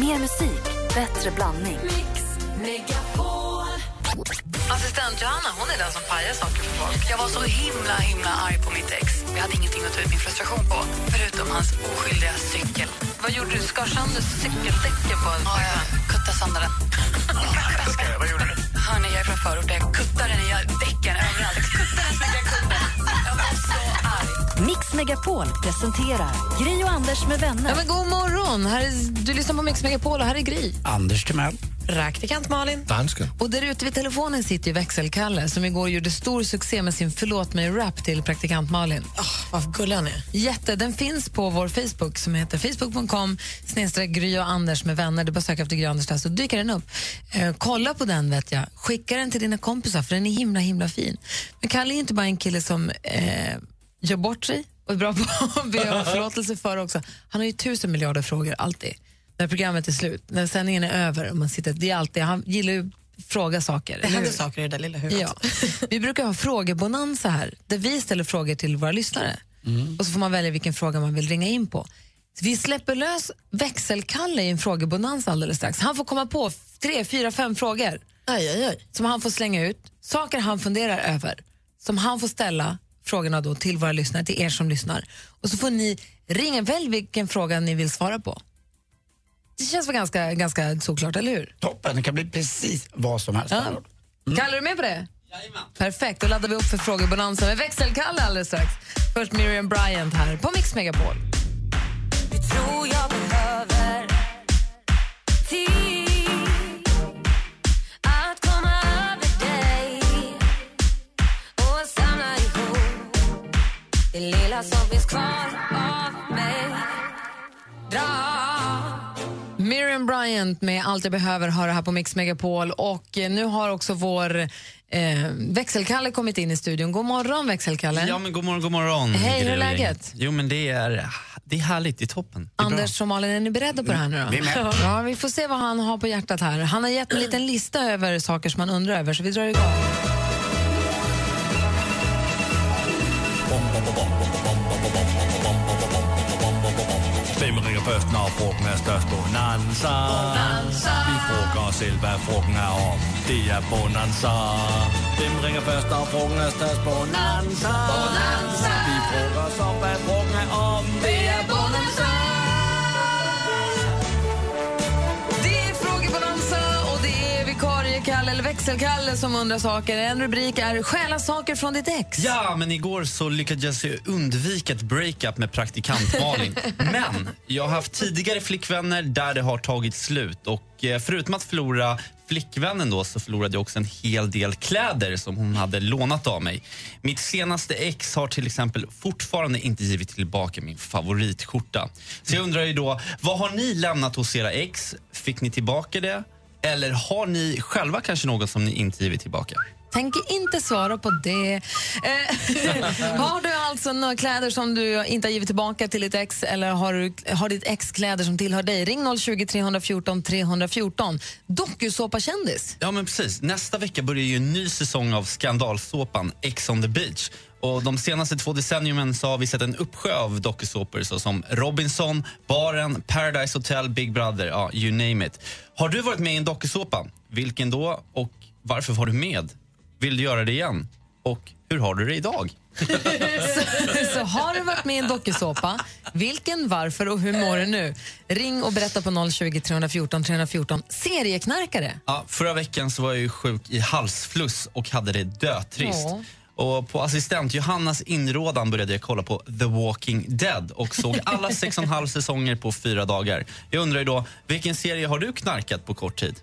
Mer musik, bättre blandning. Assistent Johanna hon är den som pajar saker för folk. Jag var så himla himla arg på mitt ex. Jag hade ingenting att ta ut min frustration på, förutom hans oskyldiga cykel. Vad gjorde du? Skar sönder cykeldäcken på en Ja, jag kuttade sönder den. Vad gjorde du? Hörni, jag är från förorten. Jag kuttade den i däcken överallt. Jag kuttade Megapol presenterar Gry och Anders med vänner. Ja, men god morgon! Här är, du lyssnar på Mix Megapol och här är Gry. Anders Timell. Praktikant Malin. Dansken. Och där ute vid telefonen sitter ju växelkalle som igår gjorde stor succé med sin Förlåt mig-rap till praktikant Malin. Oh, vad gullig han är. Jätte, den finns på vår Facebook som heter facebook.com snedstreck Gry och Anders med vänner. Du bara söka efter Gry och Anders där så dyker den upp. Eh, kolla på den vet jag. Skicka den till dina kompisar för den är himla himla fin. Men Kalle är inte bara en kille som eh, gör bort sig och bra på att be om förlåtelse för också. Han har ju tusen miljarder frågor alltid. När programmet är slut, när sändningen är över och man sitter, det är alltid, han gillar ju att fråga saker. Det händer saker i det där lilla huvudet. Ja. Vi brukar ha frågebonanza här, där vi ställer frågor till våra lyssnare. Och så får man välja vilken fråga man vill ringa in på. Vi släpper lös växelkalle i en frågebonanza alldeles strax. Han får komma på tre, fyra, fem frågor Aj, aj, aj. som han får slänga ut, saker han funderar över, som han får ställa frågorna då till våra lyssnare, till er som lyssnar. Och så får ni ringa, välj vilken fråga ni vill svara på. Det känns väl ganska, ganska såklart, eller hur? Toppen, det kan bli precis vad som helst. Ja. Ja. Kalle, är du med på det? Perfekt, då laddar vi upp för frågebonanza med växelkalle alldeles strax. Först Miriam Bryant här på Mix Megapol. Bryant med Allt jag behöver höra här på Mix Megapol. Och eh, nu har också vår eh, växelkalle kommit in i studion. God morgon växelkalle. Ja, men god morgon, god morgon. Hej, hur är läget? Jo, men det är, det är härligt. Det är toppen. Det är Anders och Malin, är ni beredda på det här nu då? Vi är med. Ja, vi får se vad han har på hjärtat här. Han har gett en liten lista över saker som han undrar över, så vi drar igång. Hvem ringer først, når frugten er størst? Bonanza. Bonanza. Vi frågar os selv, hvad frugten er om. Det er Bonanza. Dem ringer først, når frugten er størst? Bonanza. Bonanza. Vi frågar så om, hvad frugten er om. Det er Bonanza. Växelkalle, som undrar saker. En rubrik är stjäla saker från ditt ex. Ja, men igår så lyckades jag undvika ett breakup med praktikant Malin. men jag har haft tidigare flickvänner där det har tagit slut. Och eh, förutom att förlora flickvännen då så förlorade jag också en hel del kläder som hon hade lånat av mig. Mitt senaste ex har till exempel fortfarande inte givit tillbaka min favoritskjorta. Så jag undrar ju då, vad har ni lämnat hos era ex? Fick ni tillbaka det? Eller har ni själva kanske något som ni inte givit tillbaka? Tänker inte svara på det. Eh, har du alltså några kläder som du inte har givit tillbaka till ditt ex eller har, du, har ditt ex kläder som tillhör dig? Ring 020 314 314. Dokusåpa-kändis. Ja, men precis. Nästa vecka börjar ju en ny säsong av skandalsåpan Ex on the beach. Och de senaste två decenniumen så har vi sett en uppsjö av dokusåpor såsom Robinson, Baren, Paradise Hotel, Big Brother, ja, you name it. Har du varit med i en dokusåpa? Vilken då? Och varför var du med? Vill du göra det igen? Och hur har du det idag? så, så har du varit med i en dokusåpa, vilken, varför och hur mår du nu? Ring och berätta på 020 314 314. Serieknarkare. Ja, förra veckan så var jag ju sjuk i halsfluss och hade det dötrist. Ja. Och på assistent Johannas inrådan började jag kolla på The Walking Dead och såg alla sex och en halv säsonger på fyra dagar. Jag undrar då, vilken serie har du knarkat på kort tid?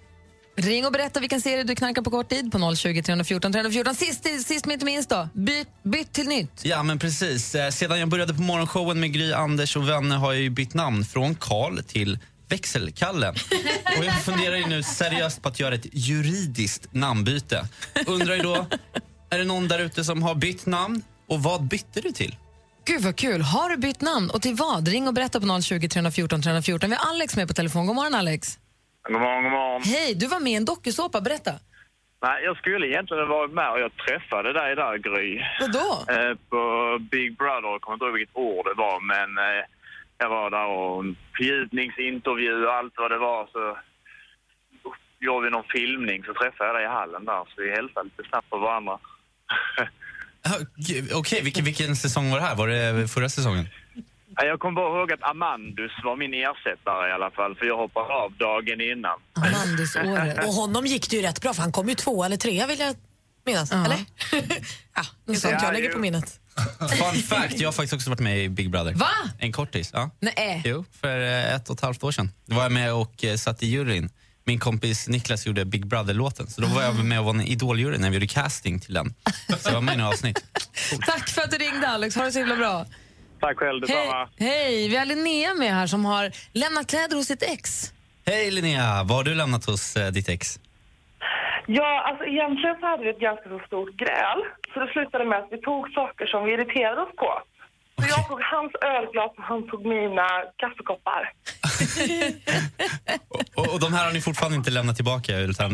Ring och berätta vilken serie du knarkar på kort tid på 020 314 314. Sist, sist men inte minst då, byt, byt till nytt. Ja, men precis. Eh, Sedan jag började på morgonshowen med Gry, Anders och vänner har jag ju bytt namn från Karl till Växelkalle. Och jag funderar ju nu seriöst på att göra ett juridiskt namnbyte. Undrar ju då, är det någon där ute som har bytt namn? Och vad bytte du till? Gud vad kul. Har du bytt namn och till vad? Ring och berätta på 020 314 314. Vi har Alex med på telefon. God morgon Alex. God morgon, god morgon. Hej, du var med i en dokusåpa. Berätta. Nej, jag skulle egentligen ha varit med och jag träffade dig där, Gry. Vadå? Eh, på Big Brother, jag kommer inte ihåg vilket ord det var, men eh, jag var där och en fördjupningsintervju och allt vad det var så gjorde vi någon filmning så träffade jag dig i hallen där så vi hälsade lite snabbt på varandra. G- Okej, vilken, vilken säsong var det här? Var det förra säsongen? Ja, Jag kommer bara ihåg att Amandus var min ersättare i alla fall för jag hoppade av dagen innan. Amandusåret. Och honom gick det ju rätt bra för han kom ju två eller trea vill jag minnas. Ja. Eller? ja, det är sånt Ja, jag lägger på minnet. Fun fact, jag har faktiskt också varit med i Big Brother. Va? En kortis, ja. Nej. Jo, för eh, ett och ett halvt år sedan. Då var jag med och eh, satt i juryn. Min kompis Niklas gjorde Big Brother-låten, så då var jag med och var en idoljury när vi gjorde casting till den. Så jag var med i några avsnitt. Tack för att du ringde Alex, ha det så himla bra. Tack själv detsamma. Hej, hej, vi har Linnea med här som har lämnat kläder hos sitt ex. Hej Linnea, vad har du lämnat hos eh, ditt ex? Ja, alltså egentligen så hade vi ett ganska så stort gräl. Så det slutade med att vi tog saker som vi irriterade oss på. Så jag tog hans ölglas och han tog mina kaffekoppar. Och, och de här har ni fortfarande inte lämnat tillbaka, utan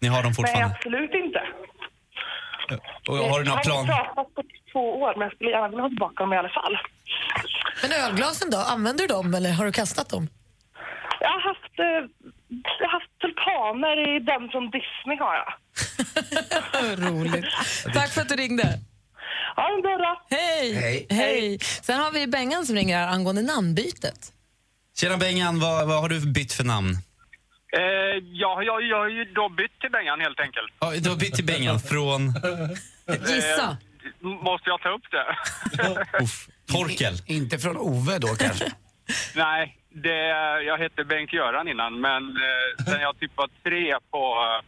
ni har dem Nej, fortfarande? absolut inte. Och har du någon Jag plan? har pratat på två år, men jag skulle gärna vilja ha tillbaka dem i alla fall. Men ölglasen då, använder du dem eller har du kastat dem? Jag har haft, eh, jag har haft tulpaner i den från Disney har jag. Roligt. Tack för att du ringde. Ha en bra. Hej. Hej. Hej. Sen har vi Bengan som ringer här angående namnbytet. Tjena Bengan, vad, vad har du bytt för namn? Eh, ja, jag, jag har ju då bytt till Bengan helt enkelt. Ja, du har bytt till Bengan från... Gissa. M- Måste jag ta upp det? Uff, Torkel. Inte från Ove då kanske? Nej, det, jag hette Bengt-Göran innan, men eh, sen jag typ var tre på eh,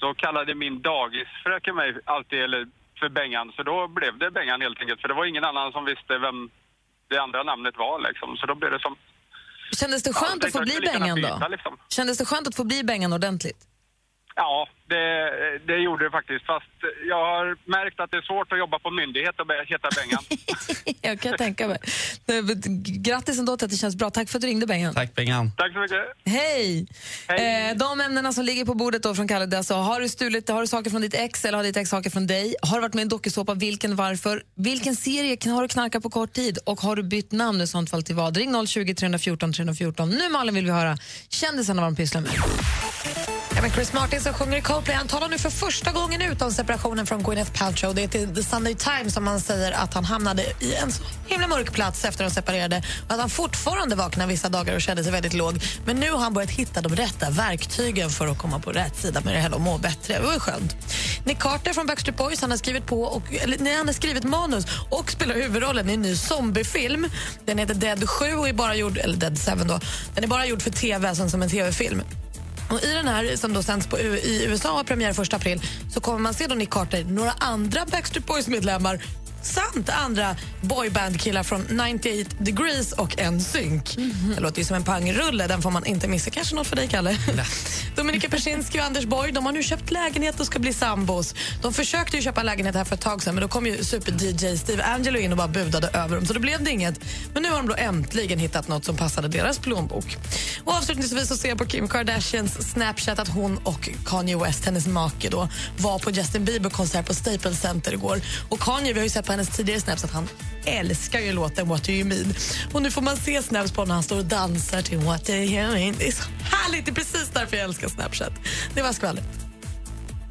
så kallade min dagisfröken mig alltid eller för Bengan, så då blev det Bengan helt enkelt. För det var ingen annan som visste vem det andra namnet var liksom. Så då blev det som... Kändes det skönt att få bli Bengan då? Liksom. Kändes det skönt att få bli Bengan ordentligt? Ja, det, det gjorde det faktiskt. Fast jag har märkt att det är svårt att jobba på myndighet och heta Bengan. Jag kan tänka mig. Grattis ändå till att det känns bra. Tack för att du ringde Bengan. Tack Bengan. Tack så mycket. Hej! Hej. Eh, de ämnena som ligger på bordet då från Kalle, det alltså, har du stulit har du saker från ditt ex eller har ditt ex saker från dig? Har du varit med i en dokusåpa? Vilken, varför? Vilken serie kan- har du knarkat på kort tid? Och har du bytt namn i sånt fall till vad? Ring 020 314 314. Nu Malin vill vi höra kändisarna vad de pysslar med. Ja, men Chris Martin som sjunger i Coldplay han talar nu för första gången ut om separationen från Gwyneth Paltrow. Det är till The Sunday Times som han säger att han hamnade i en så himla mörk plats efter att de separerade och att han fortfarande vaknar vissa dagar och känner sig väldigt låg. Men nu har han börjat hitta de rätta verktygen för att komma på rätt sida med det hela och må bättre. Det var skönt. Nick Carter från Backstreet Boys han har skrivit på och, eller, nej, han har skrivit manus och spelar huvudrollen i en ny zombiefilm. Den heter Dead 7 och är bara gjord, eller Dead 7 då. Den är bara gjord för tv, alltså som en tv-film. Och I den här som då sänds på, U- i USA och har premiär 1 april så kommer man se då Nick Carter, några andra Backstreet Boys-medlemmar samt andra boyband-killar från 98 degrees och NSYNC. Det låter ju som en pangrulle, den får man inte missa. Kanske något för dig, Kalle? Dominika Persinski och Anders Borg de har nu köpt lägenhet och ska bli sambos. De försökte ju köpa en lägenhet här för ett tag sedan men då kom ju super-DJ Steve Angelo in och bara budade över dem så då blev det inget. Men nu har de då äntligen hittat något som passade deras plånbok. Och avslutningsvis så ser jag på Kim Kardashians Snapchat att hon och Kanye West, hennes make, då, var på Justin Bieber-konsert på Staples Center igår. Och Kanye, vi har ju sett på hennes tidigare snaps att han älskar ju låten What do you mean? Och nu får man se snaps på när han står och dansar till What do you mean? Det är så härligt, det är precis därför jag älskar Snapchat. Det var skvallret.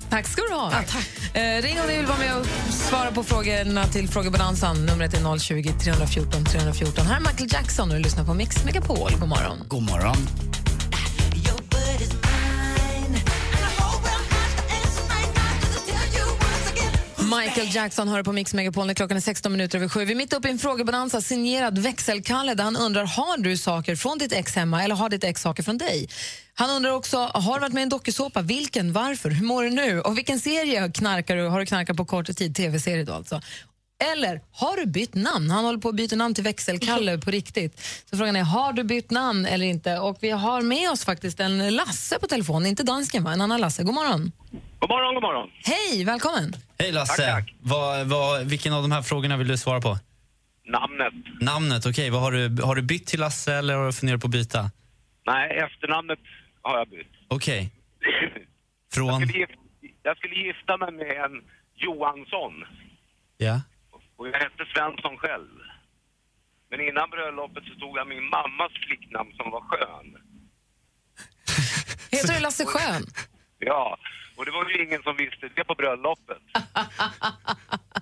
Tack ska du ha. Ja, tack. Eh, ring om ni vill vara med och svara på frågorna till Frågebalansen. Numret är 020 314 314. Här är Michael Jackson och du lyssnar på Mix Megapol. God morgon. God morgon. Michael Jackson hör på Mix Megapol när klockan är 16 minuter över sju. Vi är mitt uppe i en frågebalansa signerad växelkalle där han undrar har du saker från ditt ex hemma eller har ditt ex saker från dig? Han undrar också har du varit med i en dokusåpa? Vilken? Varför? Hur mår du nu? Och vilken serie knarkar du? Har du knarkat på kort tid? Tv-serie då alltså. Eller har du bytt namn? Han håller på att byta namn till växelkalle på riktigt. Så frågan är, har du bytt namn eller inte? Och vi har med oss faktiskt en Lasse på telefon, inte dansken va? En annan Lasse. God morgon. God morgon, god morgon. Hej, välkommen. Hej Lasse. Tack, tack. Vad, vad, vilken av de här frågorna vill du svara på? Namnet? Namnet, okej. Vad Har, du, har du bytt till Lasse eller har du funderat på att byta? Nej, efternamnet har jag bytt. Okej. Jag Från... skulle, gif- jag skulle gifta mig med en Johansson Ja. och jag hette Svensson själv. Men innan bröllopet så stod jag min mammas flicknamn som var Skön. Heter du Lasse Schön? Ja, och det var ju ingen som visste det på bröllopet.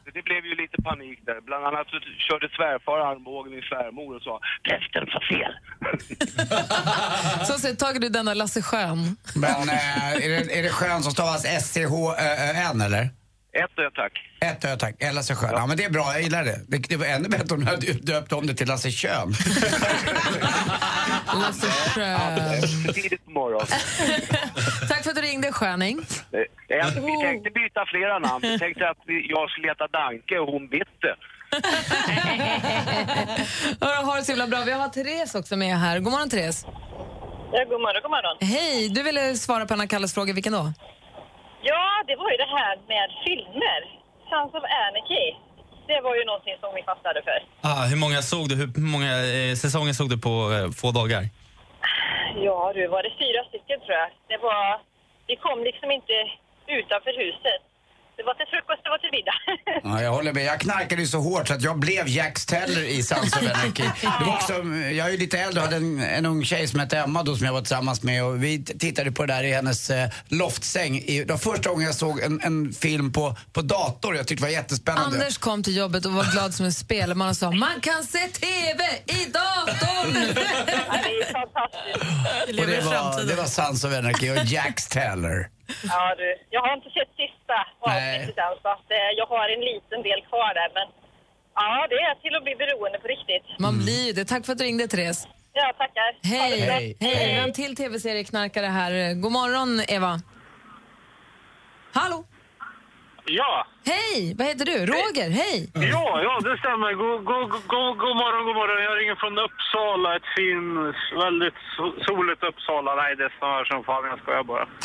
Så det blev ju lite panik där. Bland annat så körde svärfar armbågen min svärmor och sa prästen sa fel. Så så tager du denna Lasse Schön. Men eh, är, det, är det skön som stavas S-C-H-Ö-N eller? Ett ö tack. Ett ö tack. Eller Lasse Schön. Ja. men det är bra, jag gillar det. Det, det var ännu bättre om du hade döpt om det till Lasse Kön. Lasse Schön. För tidigt på morgonen. För att du ringde, Sköning. Eh, Jag, vi tänkte byta flera namn. Vi tänkte att jag skulle heta Danke och hon Bitte. Ha det så himla bra. Vi har Therese också med här. God morgon, Therese. Ja, god morgon, god morgon. Hej, du ville svara på Anna Kalles fråga. Vilken då? Ja, det var ju det här med filmer. Sons of Anarchy. Det var ju någonting som vi fastnade för. Ah, hur många såg du? Hur många eh, säsonger såg du på eh, få dagar? Ja, du var det fyra stycken tror jag. Det var... Vi kom liksom inte utanför huset. Det var till frukost, det var till middag. Ja, jag håller med. Jag knarkade ju så hårt så att jag blev Jack Teller i Sons of Anarchy. Det var också, jag är ju lite äldre och hade en, en ung tjej som hette Emma då som jag var tillsammans med och vi tittade på det där i hennes eh, loftsäng. I, det var första gången jag såg en, en film på, på dator. Jag tyckte det var jättespännande. Anders kom till jobbet och var glad som en spelman och sa man kan se TV i datorn! det är fantastiskt. Och det, var, det var Sons of Anarchy och Jack Teller. Ja, du. Jag har inte sett sista avsnittet än, så att, eh, jag har en liten del kvar där. Men ja, det är till att bli beroende på riktigt. Man blir ju det. Tack för att du ringde, Therese. Ja, tackar. Ha det Hej! Hej! Vi har en till tv-serieknarkare här. God morgon, Eva. Hallå? Ja. Hej! Vad heter du? Roger, hej! Ja, ja, det stämmer. God, god, god, god morgon, god morgon. Jag ringer från Uppsala, ett fint, väldigt so- soligt Uppsala. Nej, det snöar som fan. Jag skojar bara.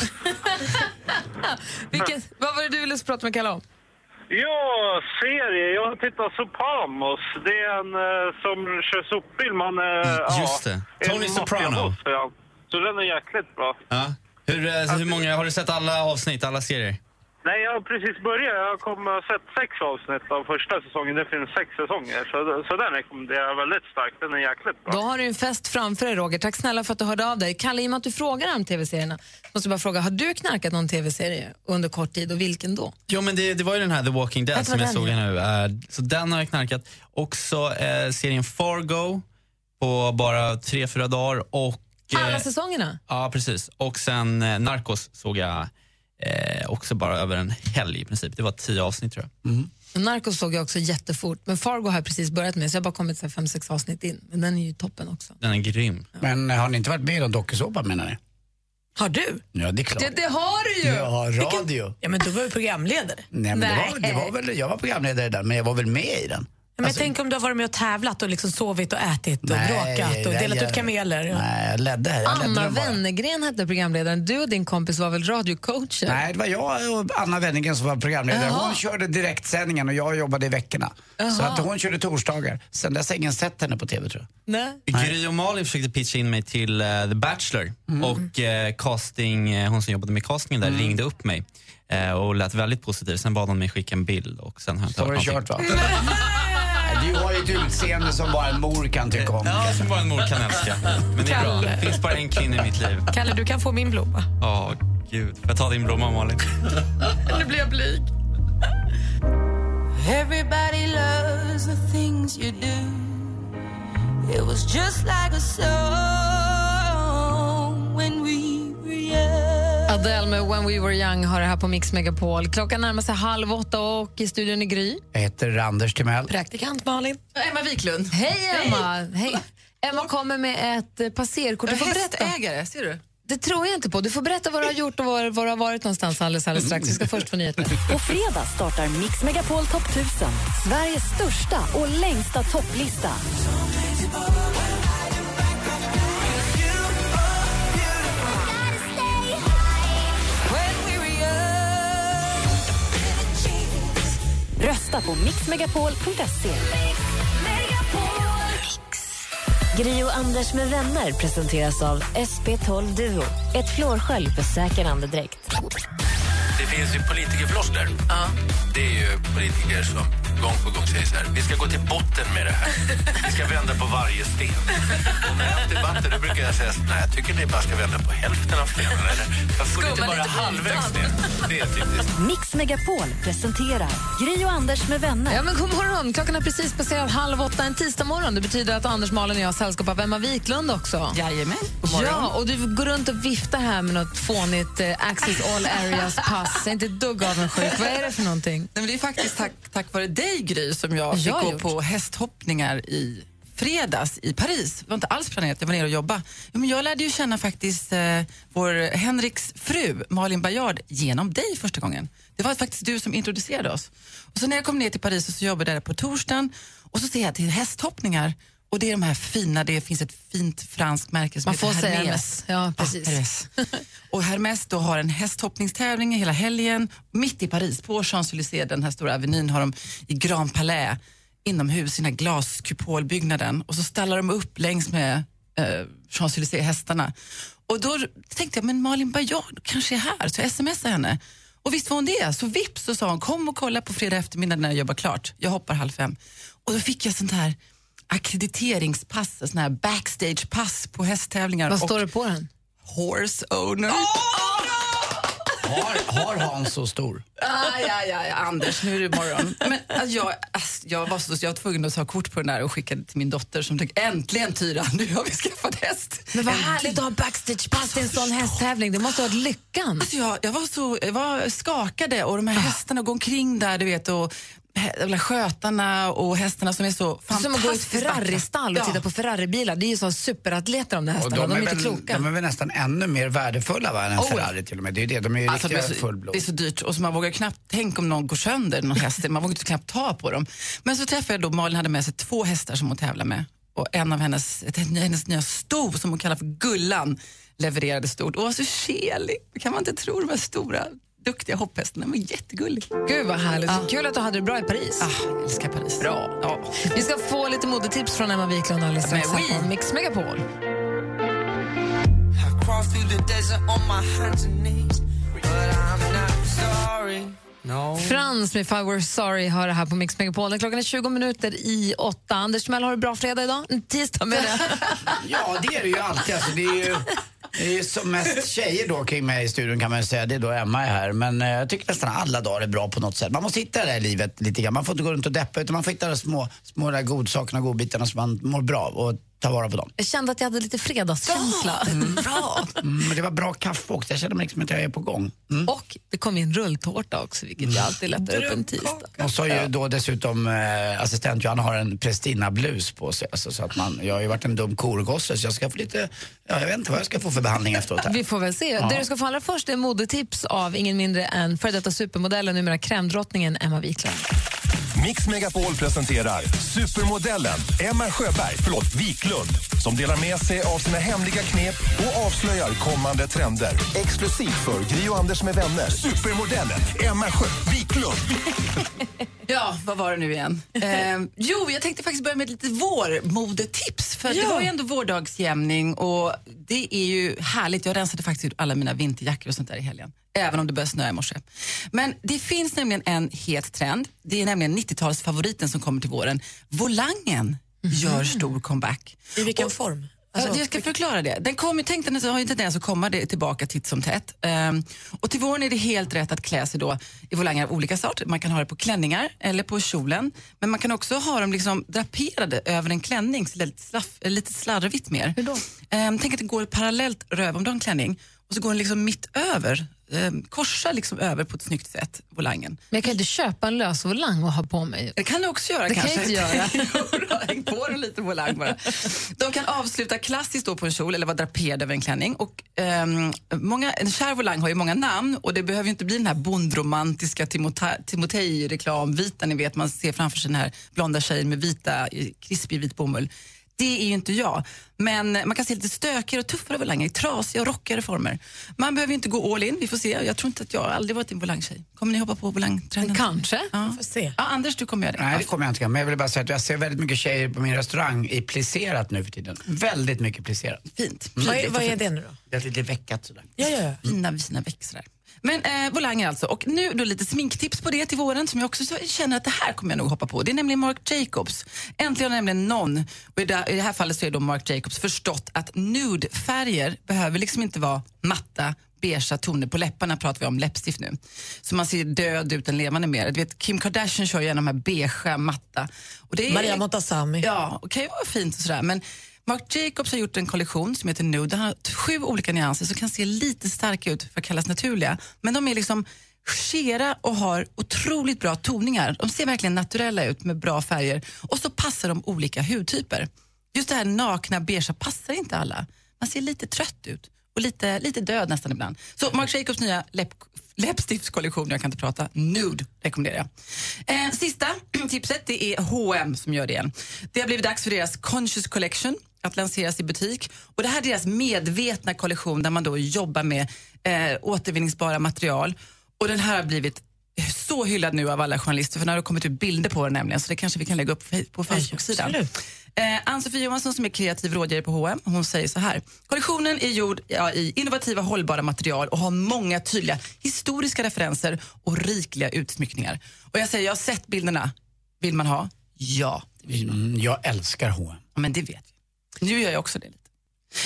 Vilken, vad var det du ville prata med Kalle om? Ja, serie. Jag har tittat Sopranos. Det är en eh, som kör sopbil. Man, eh, Just ja, det. Tony en Soprano. ja. Så den är jäkligt bra. Ja. Hur, eh, hur många, har du sett alla avsnitt, alla serier? Nej, jag har precis börjat. Jag kommer ha sett sex avsnitt av första säsongen. Det finns sex säsonger. Så, så den rekommenderar jag väldigt starkt. Den är jäkligt bra. Då har du en fest framför dig, Roger. Tack snälla för att du hörde av dig. Kalle, i och med att du frågar om tv-serierna, måste jag bara fråga, har du knarkat någon tv-serie under kort tid och vilken då? Jo, men det, det var ju den här The Walking Dead som jag den såg nu. Eh, så den har jag knarkat. Också eh, serien Fargo på bara tre, fyra dagar. Och, eh, Alla säsongerna? Ja, precis. Och sen eh, Narcos såg jag eh, också bara över en helg i princip. Det var tio avsnitt tror jag. Narcos såg jag också jättefort, men Fargo har jag precis börjat med så jag har bara kommit så här fem, sex avsnitt in. Men den är ju toppen också. Den är grym. Men eh, har ni inte varit med i någon dokusåpa menar ni? Har du? Ja, det är klart. Det, det har du ju! Ja, radio. Ja, men då var du programledare. Nej, men Det, var, det var väl, jag var programledare där, men jag var väl med i den. Men Alltså- tänk om du har varit med och tävlat och liksom sovit och ätit och Nej, bråkat och delat gör- ut kameler. Nej, jag ledde. Jag ledde Anna. Wennergren hette programledaren. Du och din kompis var väl radiocoacher? Nej, det var jag och Anna Wennergren som var programledare. Jaha. Hon körde direktsändningen och jag jobbade i veckorna. Så Jaha. att hon körde torsdagar. Sen dess har ingen sett henne på TV tror jag. Nej. Gry och Malin försökte pitcha in mig till eh, The Bachelor Mm. och eh, casting, eh, hon som jobbade med castingen där Mm. ringde upp mig och lät väldigt positiv. Sen bad hon mig skicka en bild och sen har jag inte Så hört någonting. kört va? Du har ju ett utseende som bara en mor kan tycka om. Ja, som bara en mor kan älska. Men det är bra. Det finns bara en kvinna i mitt liv. Kalle, du kan få min blomma. Ja, gud. Får jag ta din blomma, Malin? Nu blir jag blyg. Everybody loves the things you do. It was just like a song Adele med When We Were Young har det här på Mix Megapol. Klockan närmar sig halv åtta och i studion är Gry. Jag heter Anders Timell. Praktikant Malin. Emma Wiklund. Hej Emma! Hej. Emma kommer med ett eh, passerkort. Du får berätta. Hästägare, ser du? Det tror jag inte på. Du får berätta vad du har gjort och var, var du har varit någonstans alldeles, alldeles strax. Vi ska först få nyheter. På fredag startar Mix Megapol Topp 1000. Sveriges största och längsta topplista. Rösta på mixmegapol.se. Gri och Anders med vänner presenteras av SP12 Duo. Ett flårskölj för säker andedräkt. Det finns ju politikerfloskler. Det är ju politiker som gång på gång säger så här, vi ska gå till botten med det här. Vi ska vända på varje sten. Och när jag haft debatter då brukar jag säga, nej jag tycker ni bara ska vända på hälften av stenen. Eller, varför ni inte bara halvvägs ner? Det är typiskt. Mix Megapol presenterar Gri och Anders med vänner. Ja, men god morgon. Klockan är precis passerat halv åtta en tisdag morgon. Det betyder att Anders, Malin och jag har sällskap av Emma Wiklund också. Jajamän. Ja, och du går runt och viftar här med något fånigt eh, Access All Areas-pass. Jag är inte ett dugg avundsjuk. Vad är det för någonting? Nej, men det är faktiskt tack, tack vare dig, Gry, som jag fick Jag gå gjort. på hästhoppningar i fredags i Paris. Det var inte alls planerat, jag var nere och jobba. Ja, men jag lärde ju känna faktiskt eh, vår Henriks fru, Malin Bajard, genom dig första gången. Det var faktiskt du som introducerade oss. Och så när jag kom ner till Paris och så jobbade jag där på torsdagen och så ser jag till hästhoppningar och det är de här fina, det finns ett fint franskt märke som Man heter får säga. Hermès. Ja, precis. Hermès. och Hermès då har en hästhoppningstävling hela helgen mitt i Paris på Champs-Élysées, den här stora avenyn har de i Grand Palais inomhus i den här glaskupolbyggnaden och så stallar de upp längs med eh, Champs-Élysées hästarna. Och då tänkte jag, men Malin Bajard kanske är här, så jag smsade henne. Och visst var hon det, så vips så sa hon, kom och kolla på fredag eftermiddag när jag jobbar klart. Jag hoppar halv fem. Och då fick jag sånt här ackrediteringspass, sån här backstagepass på hästtävlingar. Vad står det på den? Horse owner. Har, har Hans så stor? Aj, aj, aj, Anders, nu är det morgon. Men, alltså, jag, alltså, jag, var så, jag var tvungen att ta kort på den där och skicka det till min dotter som tänkte äntligen Tyra, nu har vi skaffat häst. Men vad Äntligen. härligt att ha backstagepass till en sån hästtävling. Det måste ha varit lyckan. Alltså jag, jag, var så, jag var skakade och de här hästarna går omkring där du vet och skötarna och hästarna som är så fantastiskt Som att gå i ett. Ferrari-stall och Ja. titta på Ferrari-bilar. Det är ju så superatleter de där Och hästarna. De, är väl, inte kloka. de är väl nästan ännu mer värdefulla va, än en Oh. Ferrari till och med. Det är det, de är ju Alltså, det, riktiga är så, fullblod. det är så dyrt och så man vågar knappt, tänk om någon går sönder, någon häst, man vågar inte knappt ta på dem. Men så träffade jag då, Malin hade med sig två hästar som hon tävlar med och en av hennes, ett, hennes nya sto som hon kallar för Gullan levererade stort och var så kelig, det kan man inte tro, de här stora duktiga hopphästarna, de var jättegullig. Gud vad härligt. Kul att du hade det bra i Paris. Ah, jag älskar Paris. Bra. Ja. Vi ska få lite modetips från Emma Wiklund alldeles strax här oui. på Mix Megapol. No. Frans med If I Were Sorry har det här på Mix Megapol. Klockan är 20 minuter i åtta. Anders Timell, har du bra fredag idag? Tisdag med det. Ja, det är det ju alltid. Alltså, det är ju, det är ju som mest tjejer då kring mig i studion kan man ju säga. Det är då Emma är här. Men eh, jag tycker nästan alla dagar är bra på något sätt. Man måste hitta det här i livet lite grann. Man får inte gå runt och deppa utan man får hitta de små, små där godsakerna och godbitarna som man mår bra av och ta vara på dem. Jag kände att jag hade lite fredagskänsla. Bra! Mm, men det var bra kaffe också. Jag känner mig liksom att jag är på gång. Mm. Och det kom in rulltårta också, vilket ju alltid lättar upp en tisdag. Och så ju då dessutom eh, assistent Johanna har en Pristina-blus på sig. Alltså, så att man, jag har ju varit en dum korgosse så jag ska få lite, ja, jag vet inte vad jag ska få för behandling efteråt här. Vi får väl se. Ja. Det du ska få allra först är modetips av ingen mindre än före detta supermodellen, numera krämdrottningen Emma Wiklund. Mix Megapol presenterar supermodellen Emma Sjöberg, förlåt, Wiklund som delar med sig av sina hemliga knep och avslöjar kommande trender. Exklusivt för Gri och Anders med vänner. Supermodellen Emma Sjö Wiklund. Ja, vad var det nu igen? Eh, jo, jag tänkte faktiskt börja med ett litet vårmodetips. För det var ju ändå vårdagsjämning och det är ju härligt. Jag rensade faktiskt ut alla mina vinterjackor och sånt där i helgen. Även om det började snöa i morse. Men det finns nämligen en het trend. Det är nämligen 90-talsfavoriten som kommer till våren. Volangen gör stor comeback. I vilken Och- form? Alltså, jag ska förklara det. Den kommer, tänk den har ju en tendens att komma det, tillbaka titt som tätt. Ehm, och till våren är det helt rätt att klä sig då i volanger av olika sort. Man kan ha det på klänningar eller på kjolen. Men man kan också ha dem liksom draperade över en klänning, så lite, slaff, lite slarvigt mer. Hur då? tänk att det går parallellt röv om du har en klänning och så går den liksom mitt över, um, korsar liksom över på ett snyggt sätt, volangen. Men jag kan inte köpa en lös volang och ha på mig. Det kan du också göra Det kan kanske. jag inte göra. Häng på en liten volang bara. De kan avsluta klassiskt då på en kjol eller vara draperade över en klänning. Och, ehm, många, en kär volang har ju många namn och det behöver ju inte bli den här bondromantiska Timota- Timotej-reklamvita, ni vet man ser framför sig den här blonda tjejen med vita, eh, krispig vit bomull. Det är ju inte jag. Men man kan se lite stökigare och tuffare volanger, i trasiga och rockigare former. Man behöver inte gå all in, vi får se. Jag tror inte att jag aldrig varit en volangtjej. Kommer ni hoppa på volangtrenden? Kanske. Ja. Får se. Ja, Anders, du kommer göra det. Nej, det kommer jag inte göra. Men jag vill bara säga att jag ser väldigt mycket tjejer på min restaurang i plisserat nu för tiden. Väldigt mycket plisserat. Fint. Vad är, vad är det nu då? Det är lite veckat sådär. Ja, ja, ja. Fina, fina växlar. Men eh, volanger alltså. Och nu då lite sminktips på det till våren som jag också så- känner att det här kommer jag nog hoppa på. Det är nämligen Marc Jacobs. Äntligen har nämligen någon, och i det, i det här fallet så är då Marc Jacobs förstått att nude-färger behöver liksom inte vara matta, beigea toner på läpparna pratar vi om läppstift nu. Så man ser död ut än levande mer. Du vet, Kim Kardashian kör gärna de här beigea, matta. Och det är, Maria Montazami. Ja, kan ju vara fint och sådär. Men Marc Jacobs har gjort en kollektion som heter Nude. Han har sju olika nyanser som kan se lite starka ut för att kallas naturliga. Men de är liksom skera och har otroligt bra toningar. De ser verkligen naturella ut med bra färger. Och så passar de olika hudtyper. Just det här nakna beigea passar inte alla. Man ser lite trött ut och lite, lite död nästan ibland. Så Marc Jacobs nya läpp, läppstiftskollektion, jag kan inte prata, Nude rekommenderar jag. Eh, sista tipset det är H&M som gör det igen. Det har blivit dags för deras Conscious Collection att lanseras i butik. Och Det här är deras medvetna kollektion där man då jobbar med eh, återvinningsbara material. Och den här har blivit så hyllad nu av alla journalister för nu har det kommit ut bilder på den nämligen så det kanske vi kan lägga upp på Facebook-sidan. Eh, Ann-Sofie Johansson som är kreativ rådgivare på H&M, hon säger så här. Kollektionen är gjord ja, i innovativa hållbara material och har många tydliga historiska referenser och rikliga utsmyckningar. Och jag säger, jag har sett bilderna. Vill man ha? Ja. Mm, jag älskar H&M. Ja, men det vet. Nu gör jag också det. lite.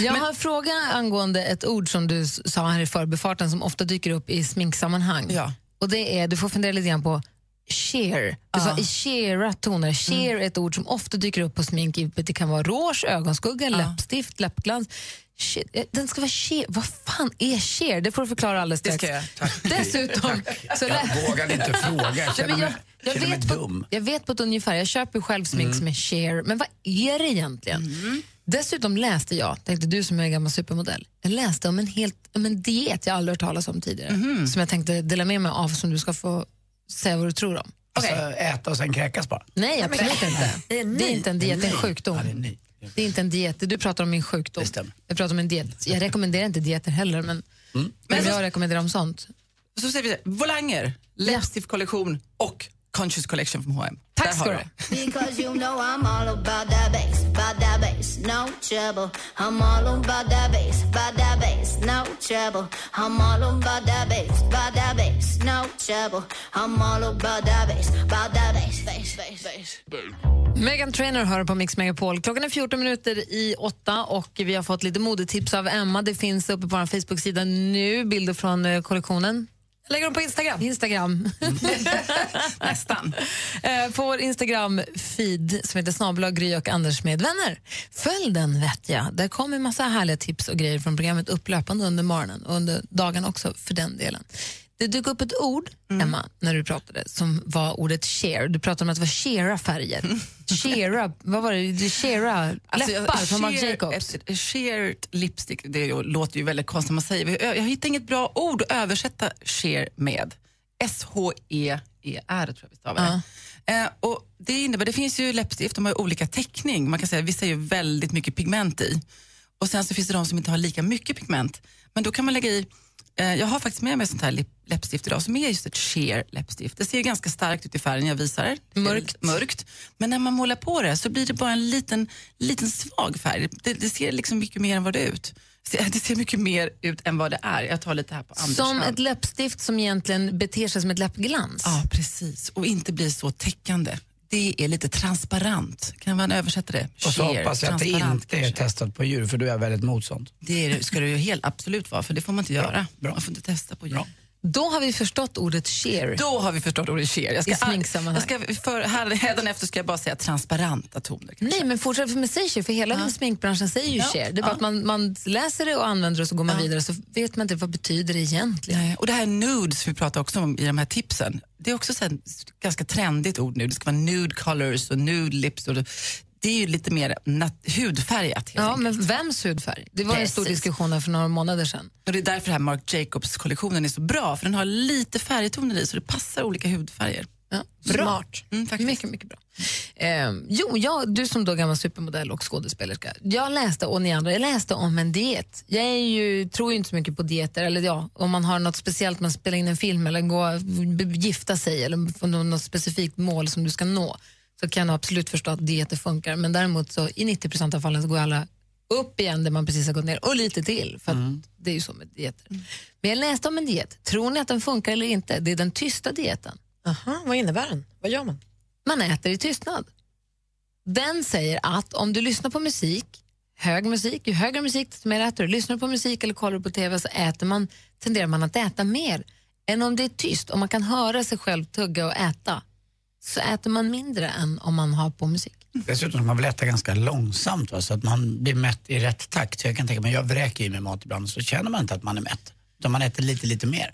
Jag har en fråga angående ett ord som du sa här i förbifarten som ofta dyker upp i sminksammanhang. Ja. Och det är, du får fundera lite grann på sheer. Du sa i sheera toner. Sheer är ett ord som ofta dyker upp på smink. Det kan vara rouge, ögonskugga, läppstift, läppglans. She- eh, Den ska vara sheer. Vad fan är sheer? Det får du förklara alldeles Det strax. ska jag. Dessutom... Så lä- Jag vågade inte fråga, jag känner men mig, jag, jag, mig vet på, dum. jag vet på ett ungefär, jag köper själv smink Mm. som är sheer, men vad är det egentligen? Dessutom läste jag, tänkte du som är gammal supermodell, jag läste om en, helt, om en diet jag aldrig hört talas om tidigare, som jag tänkte dela med mig av som du ska få säga vad du tror om. Alltså, äta och sen kräkas bara. Nej, absolut inte. Det är, inte en diet, det är en sjukdom. Ja, det är. Det är inte en diet, det du pratar om är en sjukdom. Jag pratar om en diet. Jag rekommenderar inte dieter heller, men, Mm. men jag rekommenderar om sånt. Så säger vi det. Volanger, läppstiftkollektion och Conscious Collection från H&M. Tack ska har du du ha. Because you know I'm all about that bass, about that bass, no trouble. I'm all about that bass, about that bass, no trouble. I'm all about that bass, about that bass, no trouble. I'm all about that bass, about that bass, bass, bass, bass. Megan Trainor hör på Mix Megapol. Klockan är 14 minuter i åtta och vi har fått lite modetips av Emma. Det finns uppe på vår Facebook-sida nu bilder från eh, kollektionen. Jag lägger dem på Instagram. Instagram. Nästan. Eh, på vår Instagram-feed som heter snabel Gry och Anders med vänner. Följ den vet jag. Där kommer massa härliga tips och grejer från programmet upplöpande under morgonen och under dagen också för den delen. Det dök upp ett ord, Mm. Emma, när du pratade som var ordet share. Du pratade om att det var shera färger. Shera, vad var det? Shera Alltså, jag- läppar från Marc Jacobs. Sheared lipstick, det låter ju väldigt konstigt man säger. Jag, jag hittar inget bra ord att översätta sheer med. S-H-E-E-R tror jag vi stavar det. Eh, och det innebär, det finns ju läppstift, de har olika täckning. Man kan säga vissa är ju väldigt mycket pigment i. Och sen så finns det de som inte har lika mycket pigment. Men då kan man lägga i jag har faktiskt med mig sånt här läppstift idag som är just ett sheer läppstift. Det ser ganska starkt ut i färgen, jag visar. Mörkt. mörkt. Men när man målar på det så blir det bara en liten, liten svag färg. Det, det ser liksom mycket mer än vad det är ut. Det- Det ser mycket mer ut än vad det är. Jag tar lite här på Anders Som hand. ett läppstift som egentligen beter sig som ett läppglans. Ja, precis. Och inte blir så täckande. Det är lite transparent. Kan man översätta det? Och så Sheer, hoppas jag att det inte är testat på djur, för då är väldigt mot sånt. Det är, ska det ju helt absolut vara, för det får man inte göra. Man får inte testa på djur. Då har vi förstått ordet sheer. Då har vi förstått ordet sheer. Jag I ska, sminksammanhang. jag ska för, här, hädanefter ska jag bara säga transparenta toner. Nej, men fortsätt för med säg sheer, för hela sminkbranschen säger ju Ja, sheer. Det är bara ja. att man, man läser det och använder det och så går man vidare så vet man inte vad betyder det egentligen. Nej, och det här nude som vi pratar också om i de här tipsen, det är också så här, ganska trendigt ord nu. Det ska vara nude colors och nude lips. Och det, är ju lite mer hudfärgat. Ja, enkelt. men vems hudfärg? Det var en stor Precis. diskussion här för några månader sedan. Och det är därför här Marc Jacobs-kollektionen är så bra, för den har lite färgtoner i så det passar olika hudfärger. Ja, bra. Smart. Mm, faktiskt. Mycket, mycket bra. Eh, jo, jag, du som då gammal supermodell och skådespelerska. Jag läste, och ni andra, jag läste om en diet. Jag är ju, tror ju inte så mycket på dieter, eller ja, om man har något speciellt, man spelar in en film eller gå, gifta sig eller något specifikt mål som du ska nå, så kan jag absolut förstå att dieter funkar. Men däremot så i 90% av fallen så går alla upp igen där man precis har gått ner och lite till. För att Det är ju så med dieter. Men jag läste om en diet. Tror ni att den funkar eller inte? Det är den tysta dieten. Aha, vad innebär den? Vad gör man? Man äter i tystnad. Den säger att om du lyssnar på musik, hög musik, ju högre musik desto mer äter du. Lyssnar du på musik eller kollar på TV så äter man, tenderar man att äta mer än om det är tyst. Om man kan höra sig själv tugga och äta så äter man mindre än om man har på musik. Dessutom ska man väl äta ganska långsamt va? så att man blir mätt i rätt takt. Så jag kan tänka mig, jag vräker i mig mat ibland så känner man inte att man är mätt. Utan man äter lite, lite mer.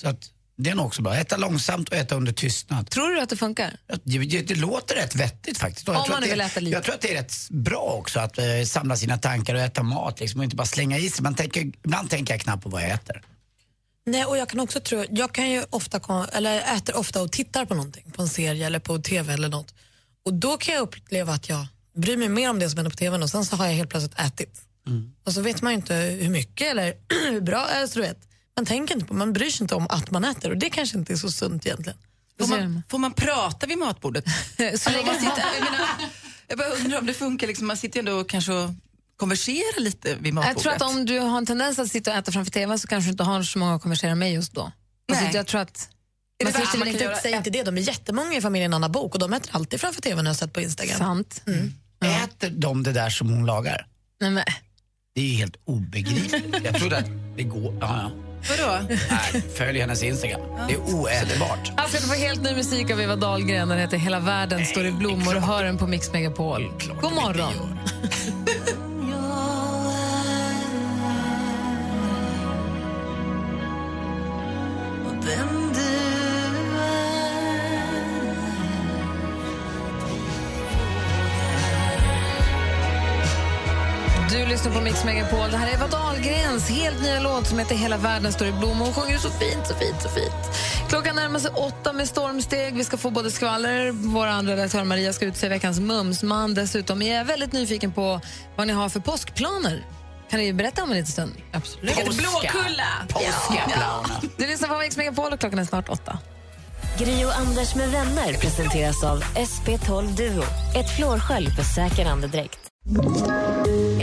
Så att det är nog också bra. Äta långsamt och äta under tystnad. Tror du att det funkar? Det, det, det låter rätt vettigt faktiskt. Och jag Om tror man nu det, vill äta lite. Jag tror att det är rätt bra också att eh, samla sina tankar och äta mat liksom, och inte bara slänga i sig. Man tänker, ibland tänker jag knappt på vad jag äter. Nej, och jag kan också tro, jag kan ju ofta, eller äter ofta och tittar på någonting, på en serie eller på TV eller något. Och då kan jag uppleva att jag bryr mig mer om det som händer på TVn och sen så har jag helt plötsligt ätit. Och så vet man ju inte hur mycket eller hur bra, alltså, du vet. Man tänker inte på, man bryr sig inte om att man äter och det kanske inte är så sunt egentligen. Får man, får man prata vid matbordet? så länge man sitter, jag, menar, jag bara undrar om det funkar, liksom, man sitter ju ändå och kanske och konverserar lite vid matbordet. Jag tror att om du har en tendens att sitta och äta framför TV så kanske du inte har så många att konversera med just då. Alltså, jag tror att det man sitter man inte- säg inte det, de är jättemånga i familjen Anna Bok och de äter alltid framför TVn har jag sett på Instagram. Sant. Äter de det där som hon lagar? Nej, men. Det är ju helt obegripligt. Jag trodde att det går... Ja, ja. Vadå? Nej, följ hennes Instagram. Det är oätbart. Ska du få helt ny musik av Eva Dahlgren. Den heter Hela världen står i blommor och hör den på Mix Megapol. God morgon. lyssnar på Mix Megapol. Det här är Eva Dahlgrens helt nya låt som heter Hela världen står i blommor. Hon sjunger så fint, så fint, så fint. Klockan närmar sig åtta med stormsteg. Vi ska få både skvaller, vår andra redaktör Maria ska utse veckans mumsman. Dessutom är jag väldigt nyfiken på vad ni har för påskplaner. Kan ni berätta om en liten stund? Absolut. Påska. Blåkulla. Påskaplaner. Du lyssnar på Mix Megapol och klockan är snart åtta. Gri och Anders med vänner presenteras av SP12 Duo. Ett flårskölj för säker andedräkt.